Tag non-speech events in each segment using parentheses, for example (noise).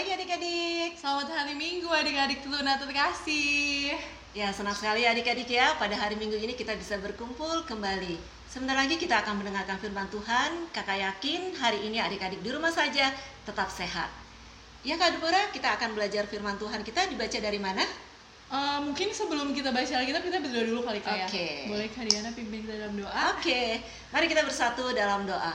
Pagi adik-adik. Selamat hari Minggu adik-adik Tuna terkasih. Ya, senang sekali adik-adik ya. Pada hari Minggu ini kita bisa berkumpul kembali. Sebentar lagi kita akan mendengarkan firman Tuhan. Kakak yakin hari ini adik-adik di rumah saja tetap sehat. Ya Kak Deborah, kita akan belajar firman Tuhan kita dibaca dari mana? Uh, mungkin sebelum kita baca Alkitab kita berdoa dulu kali Kak ya. Oke. Boleh Kak Diana pimpin kita dalam doa? Oke, mari kita bersatu dalam doa.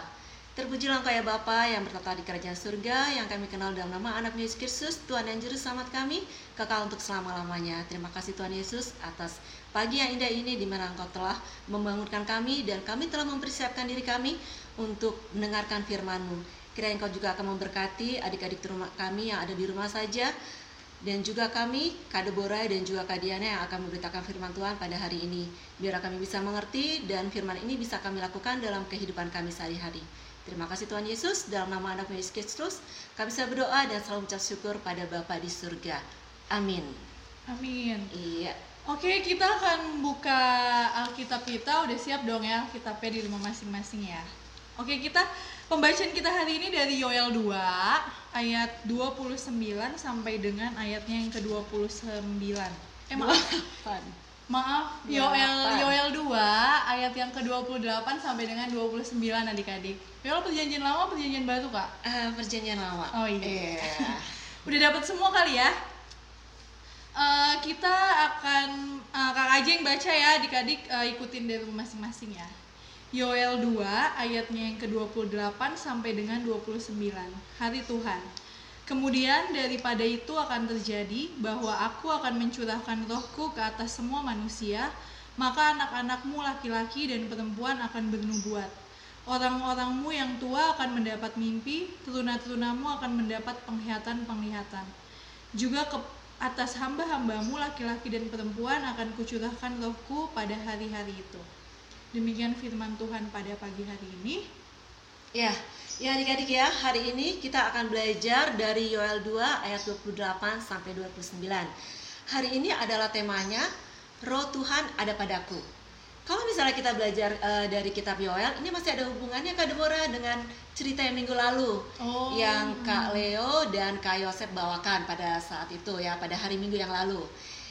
Terpujilah Engkau ya Bapa yang bertata di kerajaan surga, yang kami kenal dalam nama anak Yesus Kristus, Tuhan dan Juru Selamat kami, kekal untuk selama-lamanya. Terima kasih Tuhan Yesus atas pagi yang indah ini di mana Engkau telah membangunkan kami dan kami telah mempersiapkan diri kami untuk mendengarkan firman-Mu. Engkau juga akan memberkati adik-adik rumah kami yang ada di rumah saja, dan juga kami, Kak Borai dan juga Kak Diana yang akan memberitakan firman Tuhan pada hari ini. Biar kami bisa mengerti dan firman ini bisa kami lakukan dalam kehidupan kami sehari-hari. Terima kasih Tuhan Yesus, dalam nama anak Yesus Kristus, kami bisa berdoa dan selalu mengucap syukur pada Bapa di surga. Amin. Amin. Iya. Oke, kita akan buka Alkitab kita. Udah siap dong ya Alkitabnya di rumah masing-masing ya. Oke, kita pembacaan kita hari ini dari Yoel 2 ayat 29 sampai dengan ayatnya yang ke-29. Eh maaf. Maaf, Yoel Yoel 2 ayat yang ke-28 sampai dengan 29 adik-adik. Yoel perjanjian lama perjanjian baru, Kak? Uh, perjanjian lama. Oh iya. Yeah. (laughs) Udah dapat semua kali ya? Uh, kita akan uh, Kak aja yang baca ya, adik-adik uh, ikutin dari masing-masing ya. Yoel 2 ayatnya yang ke-28 sampai dengan 29. Hari Tuhan. Kemudian daripada itu akan terjadi bahwa aku akan mencurahkan rohku ke atas semua manusia, maka anak-anakmu laki-laki dan perempuan akan bernubuat. Orang-orangmu yang tua akan mendapat mimpi, teruna-terunamu akan mendapat penglihatan-penglihatan. Juga ke atas hamba-hambamu laki-laki dan perempuan akan kucurahkan rohku pada hari-hari itu. Demikian firman Tuhan pada pagi hari ini. Ya, ya adik-adik ya, hari ini kita akan belajar dari Yoel 2 ayat 28 sampai 29. Hari ini adalah temanya Roh Tuhan ada padaku. Kalau misalnya kita belajar uh, dari kitab Yoel, ini masih ada hubungannya Kak Deborah dengan cerita yang minggu lalu oh. yang Kak Leo dan Kak Yosep bawakan pada saat itu ya, pada hari Minggu yang lalu.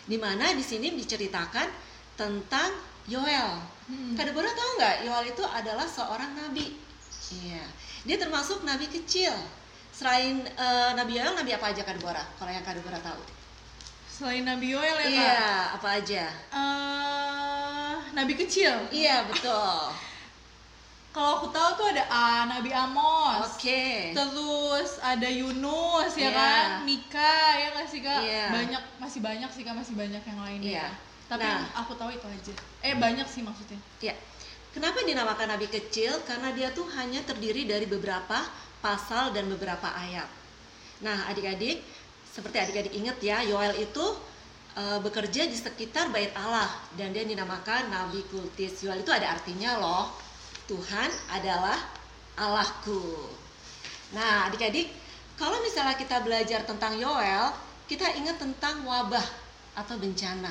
Di mana di sini diceritakan tentang Yoel. Hmm. Kak Deborah tahu nggak, Yoel itu adalah seorang nabi Iya. Dia termasuk nabi kecil. Selain uh, Nabi Yoel, nabi apa aja Kak Deborah? Kalau yang Kak Deborah tahu. Selain Nabi Yoel ya Kak? Iya, apa aja? Uh, nabi kecil. Iya, betul. (laughs) Kalau aku tahu tuh ada A, Nabi Amos. Oke. Okay. Terus ada Yunus ya yeah. kan, Mika ya nggak sih kak? Yeah. Banyak masih banyak sih kak, masih banyak yang lainnya. Yeah. Tapi nah. aku tahu itu aja. Eh banyak sih maksudnya. Iya. Yeah. Kenapa dinamakan nabi kecil? Karena dia tuh hanya terdiri dari beberapa pasal dan beberapa ayat. Nah, adik-adik, seperti adik-adik ingat ya, Yoel itu e, bekerja di sekitar bait Allah dan dia dinamakan nabi kultis. Yoel itu ada artinya loh. Tuhan adalah Allahku. Nah, adik-adik, kalau misalnya kita belajar tentang Yoel, kita ingat tentang wabah atau bencana.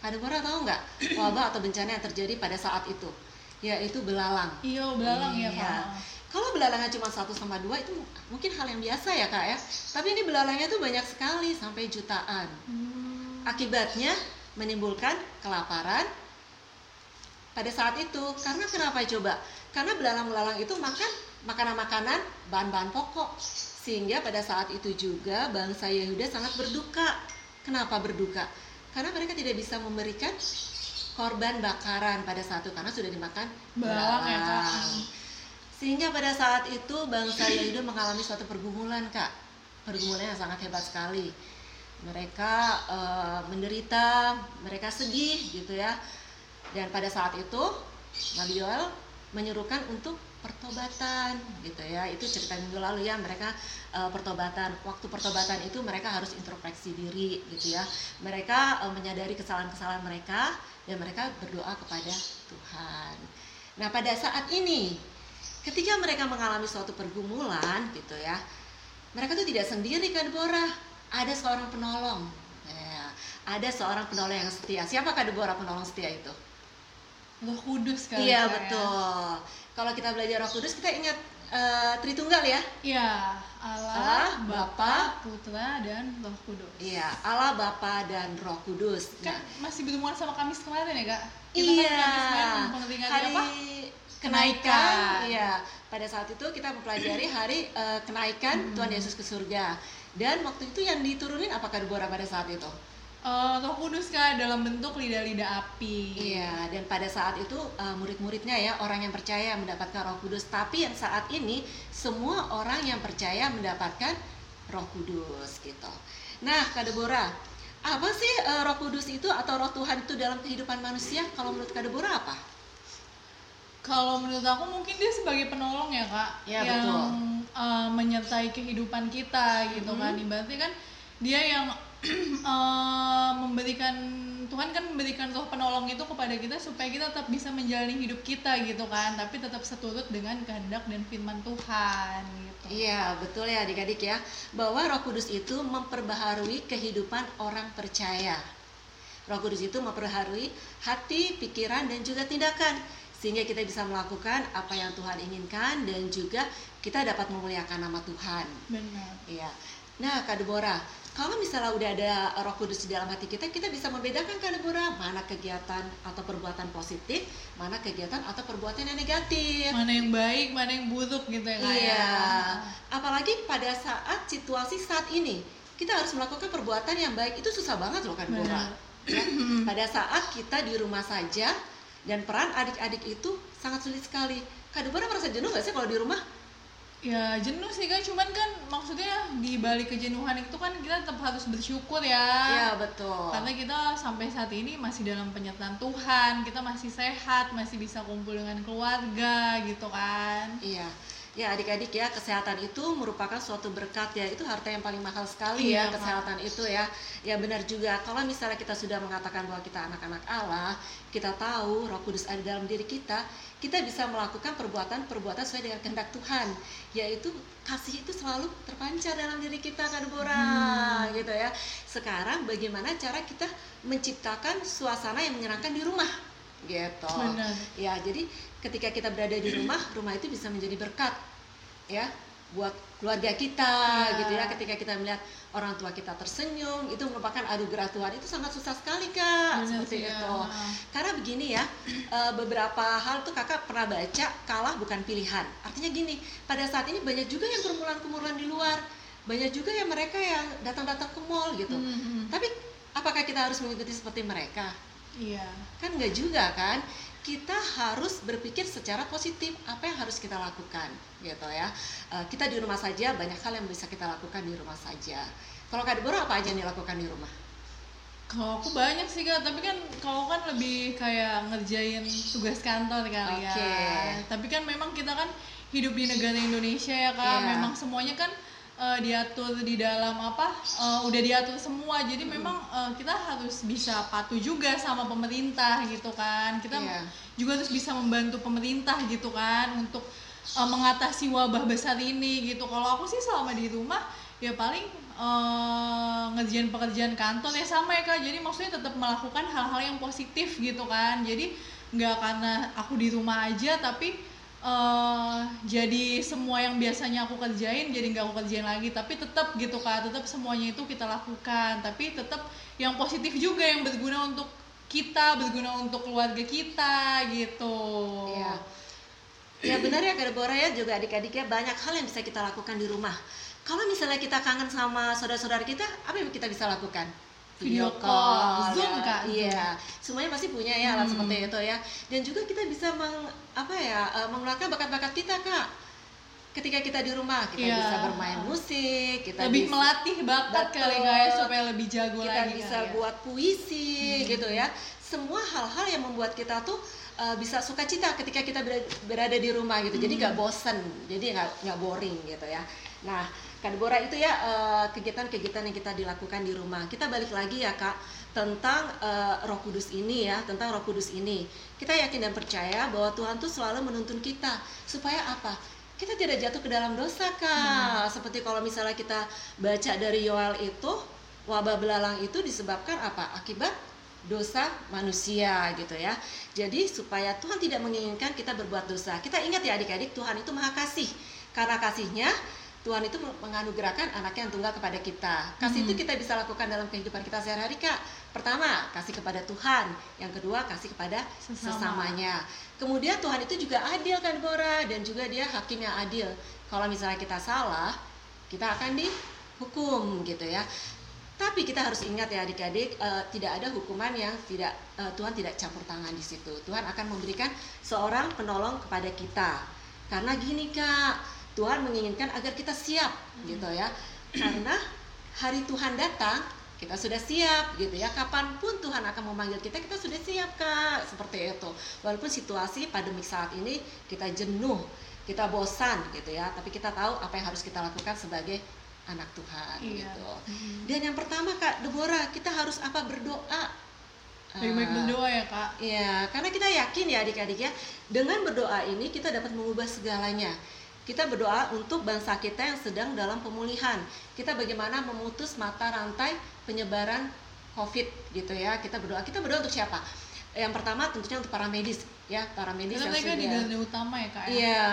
Ada orang tahu nggak wabah atau bencana yang terjadi pada saat itu? Yaitu belalang. Iya, belalang ya, iya. Kak. Kalau belalangnya cuma satu sama dua itu mungkin hal yang biasa ya kak ya. Tapi ini belalangnya tuh banyak sekali sampai jutaan. Hmm. Akibatnya menimbulkan kelaparan pada saat itu. Karena kenapa coba? Karena belalang-belalang itu makan makanan-makanan bahan-bahan pokok. Sehingga pada saat itu juga bangsa Yehuda sangat berduka. Kenapa berduka? Karena mereka tidak bisa memberikan korban bakaran pada saat itu karena sudah dimakan belalang ya sehingga pada saat itu bangsa Yehuda mengalami suatu pergumulan kak. Pergumulan yang sangat hebat sekali. Mereka uh, menderita mereka sedih gitu ya. Dan pada saat itu Nabi Yoel menyuruhkan untuk pertobatan gitu ya. Itu cerita minggu lalu ya mereka uh, pertobatan. Waktu pertobatan itu mereka harus introspeksi diri gitu ya. Mereka uh, menyadari kesalahan-kesalahan mereka dan mereka berdoa kepada Tuhan. Nah pada saat ini ketika mereka mengalami suatu pergumulan gitu ya mereka tuh tidak sendiri kan Deborah ada seorang penolong. Ya, ada seorang penolong yang setia. Siapakah Deborah penolong setia itu Roh Kudus kali Iya ya. betul. Kalau kita belajar Roh Kudus kita ingat eh, Tritunggal ya. Iya, Allah, Allah, Bapa, Putra, dan Roh Kudus. Iya, Allah Bapa dan Roh Kudus. Kan Nah, masih berhubungan sama Kamis kemarin ya, Kak? Kita iya. kan Kamis kemarin Hari apa? kenaikan. Kenaikan. Iya. Pada saat itu kita mempelajari hari eh, kenaikan Tuhan Yesus ke surga. Dan waktu itu yang diturunin apakah Deborah pada saat itu? Eh, Roh Kudus Kak dalam bentuk lidah-lidah api. Iya, dan pada saat itu uh, murid-muridnya ya orang yang percaya mendapatkan Roh Kudus. Tapi yang saat ini semua orang yang percaya mendapatkan Roh Kudus gitu. Nah, Kak Deborah, apa sih uh, Roh Kudus itu atau Roh Tuhan itu dalam kehidupan manusia? Kalau menurut Kak Deborah apa? Kalau menurut aku mungkin dia sebagai penolong ya kak, Ya, yang betul. uh, menyertai kehidupan kita gitu kan. Mhm. Ibaratnya kan dia yang uh, (clears throat) memberikan Tuhan kan memberikan roh penolong itu kepada kita supaya kita tetap bisa menjalani hidup kita gitu kan, tapi tetap seturut dengan kehendak dan firman Tuhan gitu. Iya, betul ya adik-adik ya. Bahwa Roh Kudus itu memperbaharui kehidupan orang percaya. Roh Kudus itu memperbaharui hati, pikiran, dan juga tindakan. Sehingga kita bisa melakukan apa yang Tuhan inginkan dan juga kita dapat memuliakan nama Tuhan. Benar. Iya. Nah, Kak Deborah, kalau misalnya udah ada Roh Kudus di dalam hati kita, kita bisa membedakan Kak Deborah mana kegiatan atau perbuatan positif, mana kegiatan atau perbuatan yang negatif. Mana yang baik, mana yang buruk gitu ya kak Iya. ya. Apalagi pada saat situasi saat ini, kita harus melakukan perbuatan yang baik itu susah banget loh kan Deborah. Ya. (clears throat) Pada saat kita di rumah saja dan peran adik-adik itu sangat sulit sekali. Kak Deborah merasa jenuh nggak sih kalau di rumah? Ya jenuh sih kan, cuman kan maksudnya di balik kejenuhan itu kan kita tetap harus bersyukur ya. Iya betul. Karena kita sampai saat ini masih dalam penyertaan Tuhan, kita masih sehat, masih bisa kumpul dengan keluarga gitu kan. Iya. Ya adik-adik ya kesehatan itu merupakan suatu berkat ya. Itu harta yang paling mahal sekali Iya, ya kesehatan itu ya. Ya benar juga. Kalau misalnya kita sudah mengatakan bahwa kita anak-anak Allah kita tahu Roh Kudus ada dalam diri kita kita bisa melakukan perbuatan-perbuatan sesuai dengan kehendak Tuhan. Yaitu kasih itu selalu terpancar dalam diri kita kan Deborah gitu ya. Sekarang bagaimana cara kita menciptakan suasana yang menyenangkan di rumah? Gitu. Benar. Ya, jadi ketika kita berada di rumah, rumah itu bisa menjadi berkat ya buat keluarga kita Ya. gitu ya. Ketika kita melihat orang tua kita tersenyum, itu merupakan anugerah Tuhan. Itu sangat susah sekali, Kak. Benar seperti sih, ya. itu. Karena begini ya, eh, beberapa hal tuh Kakak pernah baca kalah bukan pilihan. Artinya gini, pada saat ini banyak juga yang kerumunan-kerumunan di luar. Banyak juga yang mereka yang datang-datang ke mall gitu. Mhm. Tapi apakah kita harus mengikuti seperti mereka? Iya. kan nggak juga kan kita harus berpikir secara positif apa yang harus kita lakukan gitu ya Eh, kita di rumah saja banyak hal yang bisa kita lakukan di rumah saja kalau kak Deborah apa aja yang dilakukan di rumah Kalau aku banyak sih kak, tapi kan kalau kan lebih kayak ngerjain tugas kantor kali ya. Oke. Tapi kan memang kita kan hidup di negara Indonesia ya kak, Iya. memang semuanya kan eh, diatur di dalam apa, eh, udah diatur semua. Jadi memang eh, kita harus bisa patuh juga sama pemerintah gitu kan. Kita Iya. juga harus bisa membantu pemerintah gitu kan untuk eh, mengatasi wabah besar ini gitu. Kalau aku sih selama di rumah ya paling eh, ngerjain pekerjaan kantor ya sama ya kak jadi maksudnya tetap melakukan hal-hal yang positif gitu kan jadi nggak karena aku di rumah aja tapi eh, jadi semua yang biasanya aku kerjain jadi nggak aku kerjain lagi tapi tetap gitu kak tetap semuanya itu kita lakukan tapi tetap yang positif juga yang berguna untuk kita berguna untuk keluarga kita gitu Iya. Ya benar ya Kak ya juga adik-adiknya banyak hal yang bisa kita lakukan di rumah. Kalau misalnya kita kangen sama saudara-saudara kita, apa yang kita bisa lakukan? Video call, Zoom, ya. Kak. Iya, semuanya pasti punya ya alat Hmm. seperti itu ya. Dan juga kita bisa meng, apa ya eh, mengeluarkan bakat-bakat kita kak. Ketika kita di rumah, kita Iya. bisa bermain musik, kita lebih bisa, melatih bakat Betul. kali kak ya supaya lebih jago kita lagi bisa kali ya. buat puisi gitu ya semua hal-hal yang membuat kita tuh uh, bisa sukacita ketika kita berada, di rumah gitu jadi nggak bosen jadi nggak nggak boring gitu ya nah Kak Deborah itu ya uh, kegiatan-kegiatan yang kita dilakukan di rumah. Kita balik lagi ya kak tentang uh, Roh Kudus ini ya tentang Roh Kudus ini. Kita yakin dan percaya bahwa Tuhan tuh selalu menuntun kita. Supaya apa? Kita tidak jatuh ke dalam dosa kak. Seperti kalau misalnya kita baca dari Yoel itu wabah belalang itu disebabkan apa? Akibat dosa manusia gitu ya. Jadi supaya Tuhan tidak menginginkan kita berbuat dosa. Kita ingat ya adik-adik Tuhan itu maha kasih. Karena kasihnya Tuhan itu menganugerahkan anaknya yang tunggal kepada kita. Kasih itu Hmm. kita bisa lakukan dalam kehidupan kita sehari-hari, Kak. Pertama, kasih kepada Tuhan. Yang kedua, kasih kepada Sesama. sesamanya. Kemudian Tuhan itu juga adil kan, Bora, dan juga dia hakim yang adil. Kalau misalnya kita salah, kita akan dihukum gitu ya. Tapi kita harus ingat ya adik-adik, eh, tidak ada hukuman yang tidak eh, Tuhan tidak campur tangan di situ. Tuhan akan memberikan seorang penolong kepada kita. Karena gini kak, Tuhan menginginkan agar kita siap gitu ya. Karena hari Tuhan datang, kita sudah siap gitu ya. Kapan pun Tuhan akan memanggil kita, kita sudah siap kak. Seperti itu. Walaupun situasi pandemik saat ini kita jenuh, kita bosan gitu ya. Tapi kita tahu apa yang harus kita lakukan sebagai anak Tuhan Iya. gitu. Dan yang pertama Kak Deborah, kita harus apa berdoa. Baik-baik Ah, berdoa ya kak. Iya, karena kita yakin ya adik-adik ya, dengan berdoa ini kita dapat mengubah segalanya. Kita berdoa untuk bangsa kita yang sedang dalam pemulihan. Kita bagaimana memutus mata rantai penyebaran COVID gitu ya. Kita berdoa. Kita berdoa untuk siapa? Yang pertama tentunya untuk para medis ya, para medis Karena yang mereka di sudah utama ya kak. ya? Iya,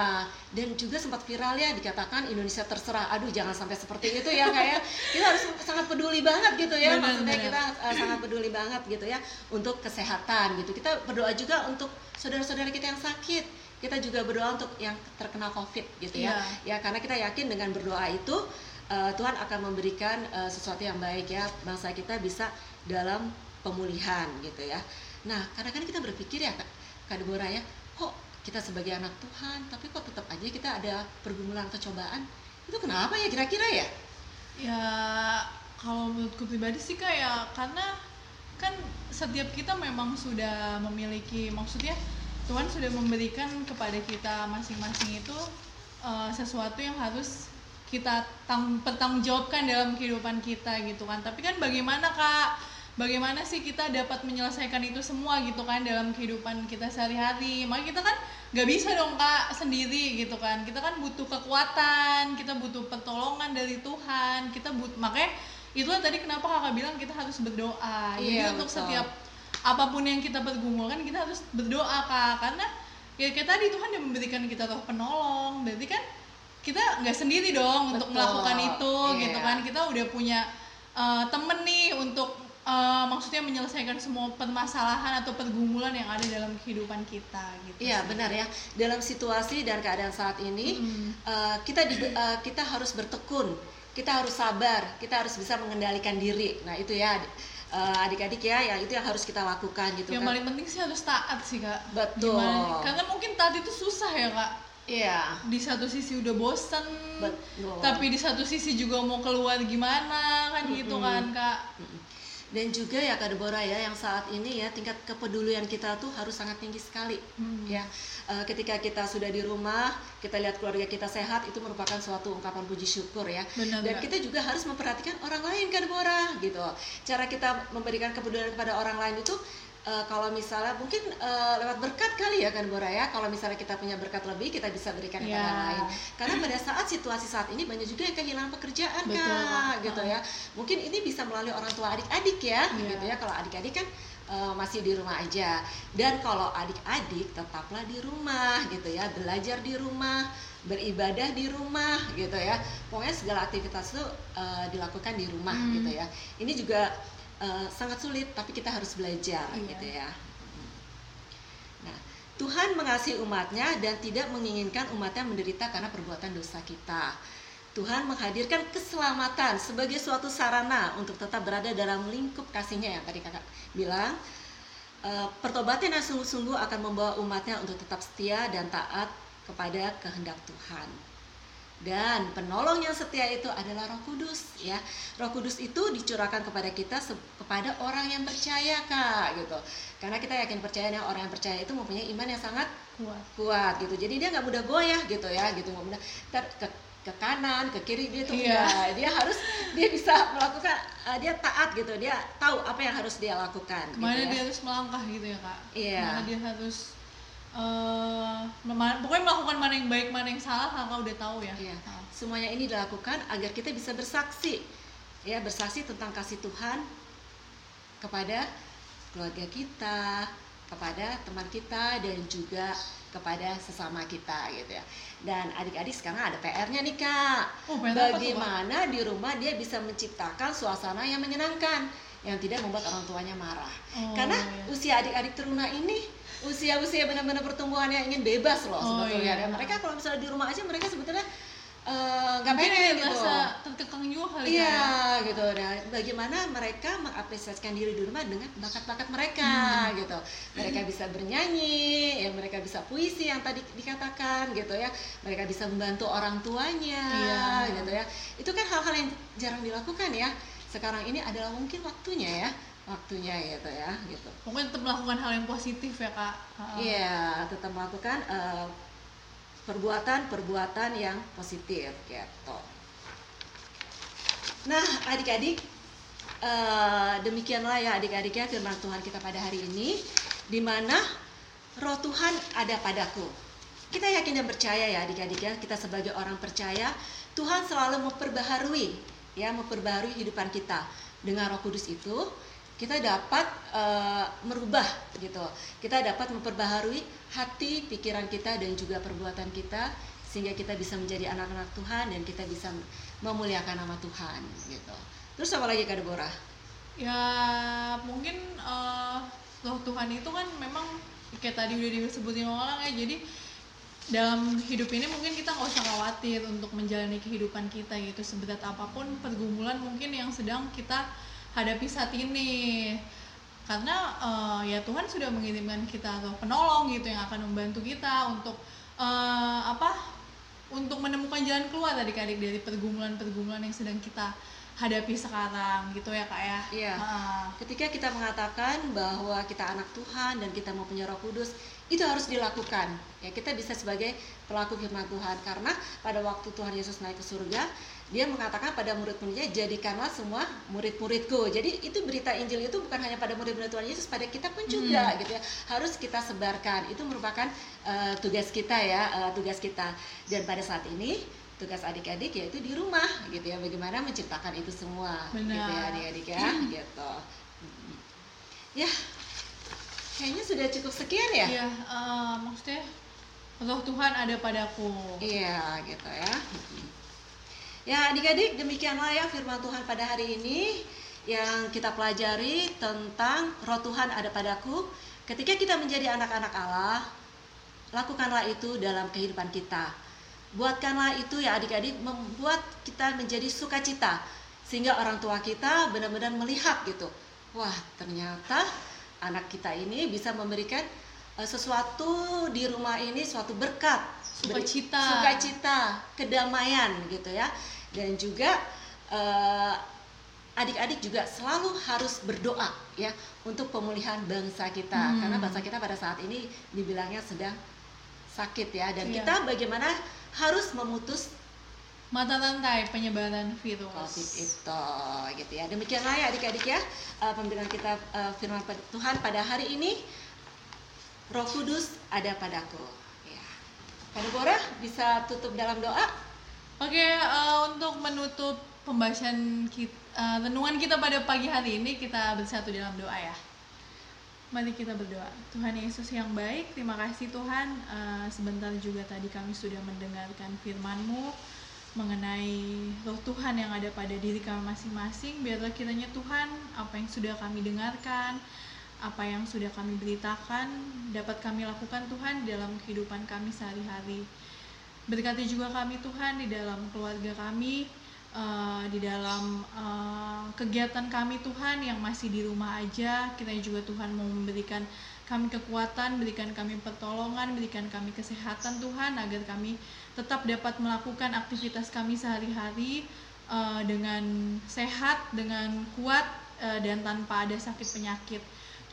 dan juga sempat viral ya dikatakan Indonesia terserah. Aduh, jangan sampai seperti itu ya kayak kita harus sangat peduli banget gitu ya. Benar, Maksudnya benar. kita uh, sangat peduli banget gitu ya untuk kesehatan gitu. Kita berdoa juga untuk saudara-saudara kita yang sakit. Kita juga berdoa untuk yang terkena Covid gitu ya. Ya, karena kita yakin dengan berdoa itu uh, Tuhan akan memberikan uh, sesuatu yang baik ya. Bangsa kita bisa dalam pemulihan gitu ya. Nah, kadang-kadang kita berpikir ya Kak, Kak Deborah ya, kok kita sebagai anak Tuhan, tapi kok tetap aja kita ada pergumulan atau cobaan? Itu kenapa ya kira-kira ya? Ya kalau menurutku pribadi sih kayak karena kan setiap kita memang sudah memiliki maksudnya Tuhan sudah memberikan kepada kita masing-masing itu eh, sesuatu yang harus kita tang pertanggungjawabkan dalam kehidupan kita gitu kan. Tapi kan bagaimana kak? Bagaimana sih kita dapat menyelesaikan itu semua gitu kan dalam kehidupan kita sehari-hari? Makanya kita kan nggak bisa dong kak sendiri gitu kan. Kita kan butuh kekuatan kita butuh pertolongan dari Tuhan kita but makanya itulah tadi kenapa kakak bilang kita harus berdoa jadi Iya, untuk betul. setiap apa pun yang kita pergumulkan kita harus berdoa kak karena ya kayak tadi Tuhan yang memberikan kita roh penolong berarti kan kita nggak sendiri dong untuk Betul, melakukan itu iya. gitu kan kita udah punya eh, temen nih untuk eh, maksudnya menyelesaikan semua permasalahan atau pergumulan yang ada dalam kehidupan kita gitu Iya benar ya. Dalam situasi dan keadaan saat ini Mm. eh, kita di- eh, kita harus bertekun, kita harus sabar, kita harus bisa mengendalikan diri. Nah itu ya eh, adik-adik ya, yang itu yang harus kita lakukan gitu yang kan. paling penting sih harus taat sih kak Betul. Gimana- karena mungkin taat itu susah ya kak Iya. di satu sisi udah bosen Betul. tapi di satu sisi juga mau keluar gimana kan gitu Mm-mm. kan kak Mm-mm. Dan juga ya Kak Deborah ya, yang saat ini ya tingkat kepedulian kita tuh harus sangat tinggi sekali. Hmm. Ya, Eh, ketika kita sudah di rumah, kita lihat keluarga kita sehat, itu merupakan suatu ungkapan puji syukur ya. Benar, Dan kita juga harus memperhatikan orang lain Kak Deborah gitu. Cara kita memberikan kepedulian kepada orang lain itu eh, kalau misalnya mungkin eh, lewat berkat kali ya Kak Deborah ya. Kalau misalnya kita punya berkat lebih, kita bisa berikan kepada orang lain. Karena pada saat situasi saat ini banyak juga yang kehilangan pekerjaan Betul, Kak, gitu ya. Mungkin ini bisa melalui orang tua adik-adik ya, Iya. gitu ya. Kalau adik-adik kan eh, masih di rumah aja. Dan kalau adik-adik tetaplah di rumah gitu ya, belajar di rumah, beribadah di rumah gitu ya. Pokoknya segala aktivitas itu eh, dilakukan di rumah Hmm. gitu ya. Ini juga eh, sangat sulit tapi kita harus belajar Iya. gitu ya. Nah, Tuhan mengasihi umatnya dan tidak menginginkan umatnya menderita karena perbuatan dosa kita. Tuhan menghadirkan keselamatan sebagai suatu sarana untuk tetap berada dalam lingkup kasihnya yang tadi kakak bilang. Eh, pertobatan yang sungguh-sungguh akan membawa umatnya untuk tetap setia dan taat kepada kehendak Tuhan. Dan penolong yang setia itu adalah Roh Kudus ya. Roh Kudus itu dicurahkan kepada kita kepada orang yang percaya Kak gitu. Karena kita yakin percaya orang yang percaya itu mempunyai iman yang sangat kuat kuat gitu. Jadi dia nggak mudah goyah gitu ya gitu nggak mudah ntar ke ke kanan ke kiri dia tuh Iya. enggak. dia harus dia bisa melakukan uh, dia taat gitu dia tahu apa yang harus dia lakukan ke mana gitu dia ya. harus melangkah gitu ya kak Iya. ke mana dia harus mema- pokoknya melakukan mana yang baik mana yang salah kakak udah tahu ya Iya. Semuanya ini dilakukan agar kita bisa bersaksi ya bersaksi tentang kasih Tuhan kepada keluarga kita kepada teman kita dan juga kepada sesama kita gitu ya. Dan adik-adik sekarang ada PR-nya nih kak. Oh? Bagaimana di rumah dia bisa menciptakan suasana yang menyenangkan, yang tidak membuat orang tuanya marah. Oh, Karena iya. usia adik-adik teruna ini usia-usia benar-benar pertumbuhan yang ingin bebas loh Oh, sebetulnya. iya. Dan mereka kalau misalnya di rumah aja mereka sebetulnya eh, nggak Mungkin pengen gitu. terkekang juga kali Iya Kak. gitu. Nah, bagaimana mereka mengapresiasikan diri di rumah dengan bakat-bakat mereka Hmm. gitu. Mereka bisa bernyanyi, ya mereka bisa puisi yang tadi dikatakan gitu ya. Mereka bisa membantu orang tuanya Iya. gitu ya. Itu kan hal-hal yang jarang dilakukan ya. Sekarang ini adalah mungkin waktunya ya. Waktunya gitu ya gitu. Pokoknya tetap melakukan hal yang positif ya kak. Iya, tetap melakukan eh, perbuatan-perbuatan yang positif gitu. Nah, adik-adik, eh, demikianlah ya adik-adik ya firman Tuhan kita pada hari ini, di mana Roh Tuhan ada padaku. Kita yakin dan percaya ya adik-adik ya, kita sebagai orang percaya, Tuhan selalu memperbaharui ya, memperbaharui kehidupan kita. Dengan Roh Kudus itu, kita dapat eh, merubah gitu. Kita dapat memperbaharui hati, pikiran kita dan juga perbuatan kita sehingga kita bisa menjadi anak-anak Tuhan dan kita bisa memuliakan nama Tuhan gitu. Terus apa lagi Kak Deborah? Ya mungkin roh Tuhan itu kan memang kayak tadi udah disebutin orang ya jadi dalam hidup ini mungkin kita nggak usah khawatir untuk menjalani kehidupan kita gitu seberat apa pun pergumulan mungkin yang sedang kita hadapi saat ini karena eh, ya Tuhan sudah mengirimkan kita roh penolong gitu yang akan membantu kita untuk eh, apa untuk menemukan jalan keluar adik-adik dari pergumulan-pergumulan yang sedang kita hadapi sekarang gitu ya kak ya Iya. Heeh. Ketika kita mengatakan bahwa kita anak Tuhan dan kita mau punya Roh Kudus, itu harus dilakukan. Ya, kita bisa sebagai pelaku firman Tuhan karena pada waktu Tuhan Yesus naik ke surga, dia mengatakan pada murid-muridnya, "Jadikanlah semua murid-muridku." Jadi itu berita Injil itu bukan hanya pada murid-murid Tuhan Yesus, pada kita pun juga gitu ya. Harus kita sebarkan. Itu merupakan eh, tugas kita ya, eh, tugas kita. Dan pada saat ini tugas adik-adik yaitu di rumah gitu ya bagaimana menciptakan itu semua gitu ya Benar. adik-adik ya gitu Mm. ya kayaknya sudah cukup sekian ya? Iya, eh, maksudnya roh Tuhan ada padaku. iya gitu ya. Ya adik-adik demikianlah ya firman Tuhan pada hari ini yang kita pelajari tentang roh Tuhan ada padaku. Ketika kita menjadi anak-anak Allah lakukanlah itu dalam kehidupan kita. Buatkanlah itu ya adik-adik membuat kita menjadi sukacita. Sehingga orang tua kita benar-benar melihat gitu. Wah ternyata anak kita ini bisa memberikan eh, sesuatu di rumah ini suatu berkat Sukacita. sukacita kedamaian gitu ya dan juga eh, adik-adik juga selalu harus berdoa ya untuk pemulihan bangsa kita Hmm. karena bangsa kita pada saat ini dibilangnya sedang sakit ya dan Iya. kita bagaimana harus memutus Mata rantai penyebaran virus. COVID itu gitu ya demikianlah ya adik-adik ya eh, pemberian kita eh, firman Tuhan pada hari ini Roh Kudus ada padaku ya Kak Deborah bisa tutup dalam doa Oke, eh, untuk menutup pembahasan kita, renungan kita pada pagi hari ini kita bersatu dalam doa ya. Mari kita berdoa. Tuhan Yesus yang baik, terima kasih Tuhan. Eh, sebentar juga tadi kami sudah mendengarkan firman-Mu mengenai roh Tuhan yang ada pada diri kami masing-masing. Biarlah kiranya Tuhan, apa yang sudah kami dengarkan, apa yang sudah kami beritakan, dapat kami lakukan Tuhan dalam kehidupan kami sehari-hari. Berkati juga kami Tuhan di dalam keluarga kami, eh, di dalam eh, kegiatan kami Tuhan yang masih di rumah aja. Kiranya juga Tuhan mau memberikan kami kekuatan, berikan kami pertolongan, berikan kami kesehatan Tuhan agar kami tetap dapat melakukan aktivitas kami sehari-hari eh, dengan sehat, dengan kuat eh, dan tanpa ada sakit penyakit.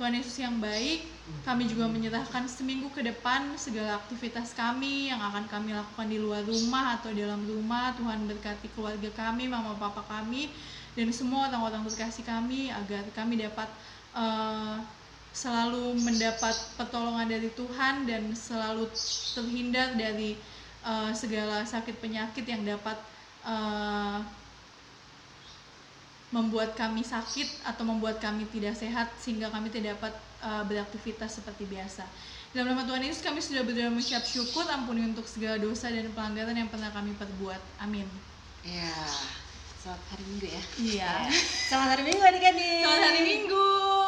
Tuhan Yesus yang baik, kami juga menyerahkan seminggu ke depan segala aktivitas kami yang akan kami lakukan di luar rumah atau dalam rumah. Tuhan berkati keluarga kami, mama papa kami, dan semua orang-orang terkasih kami agar kami dapat eh, selalu mendapat pertolongan dari Tuhan dan selalu terhindar dari eh, segala sakit penyakit yang dapat eh, membuat kami sakit atau membuat kami tidak sehat sehingga kami tidak dapat uh, beraktivitas seperti biasa. Dalam nama Tuhan Yesus kami sudah berdoa mengucap syukur ampuni untuk segala dosa dan pelanggaran yang pernah kami perbuat. Amin. Ya, selamat hari Minggu ya. Iya. Selamat hari Minggu adik-adik. Selamat hari Minggu.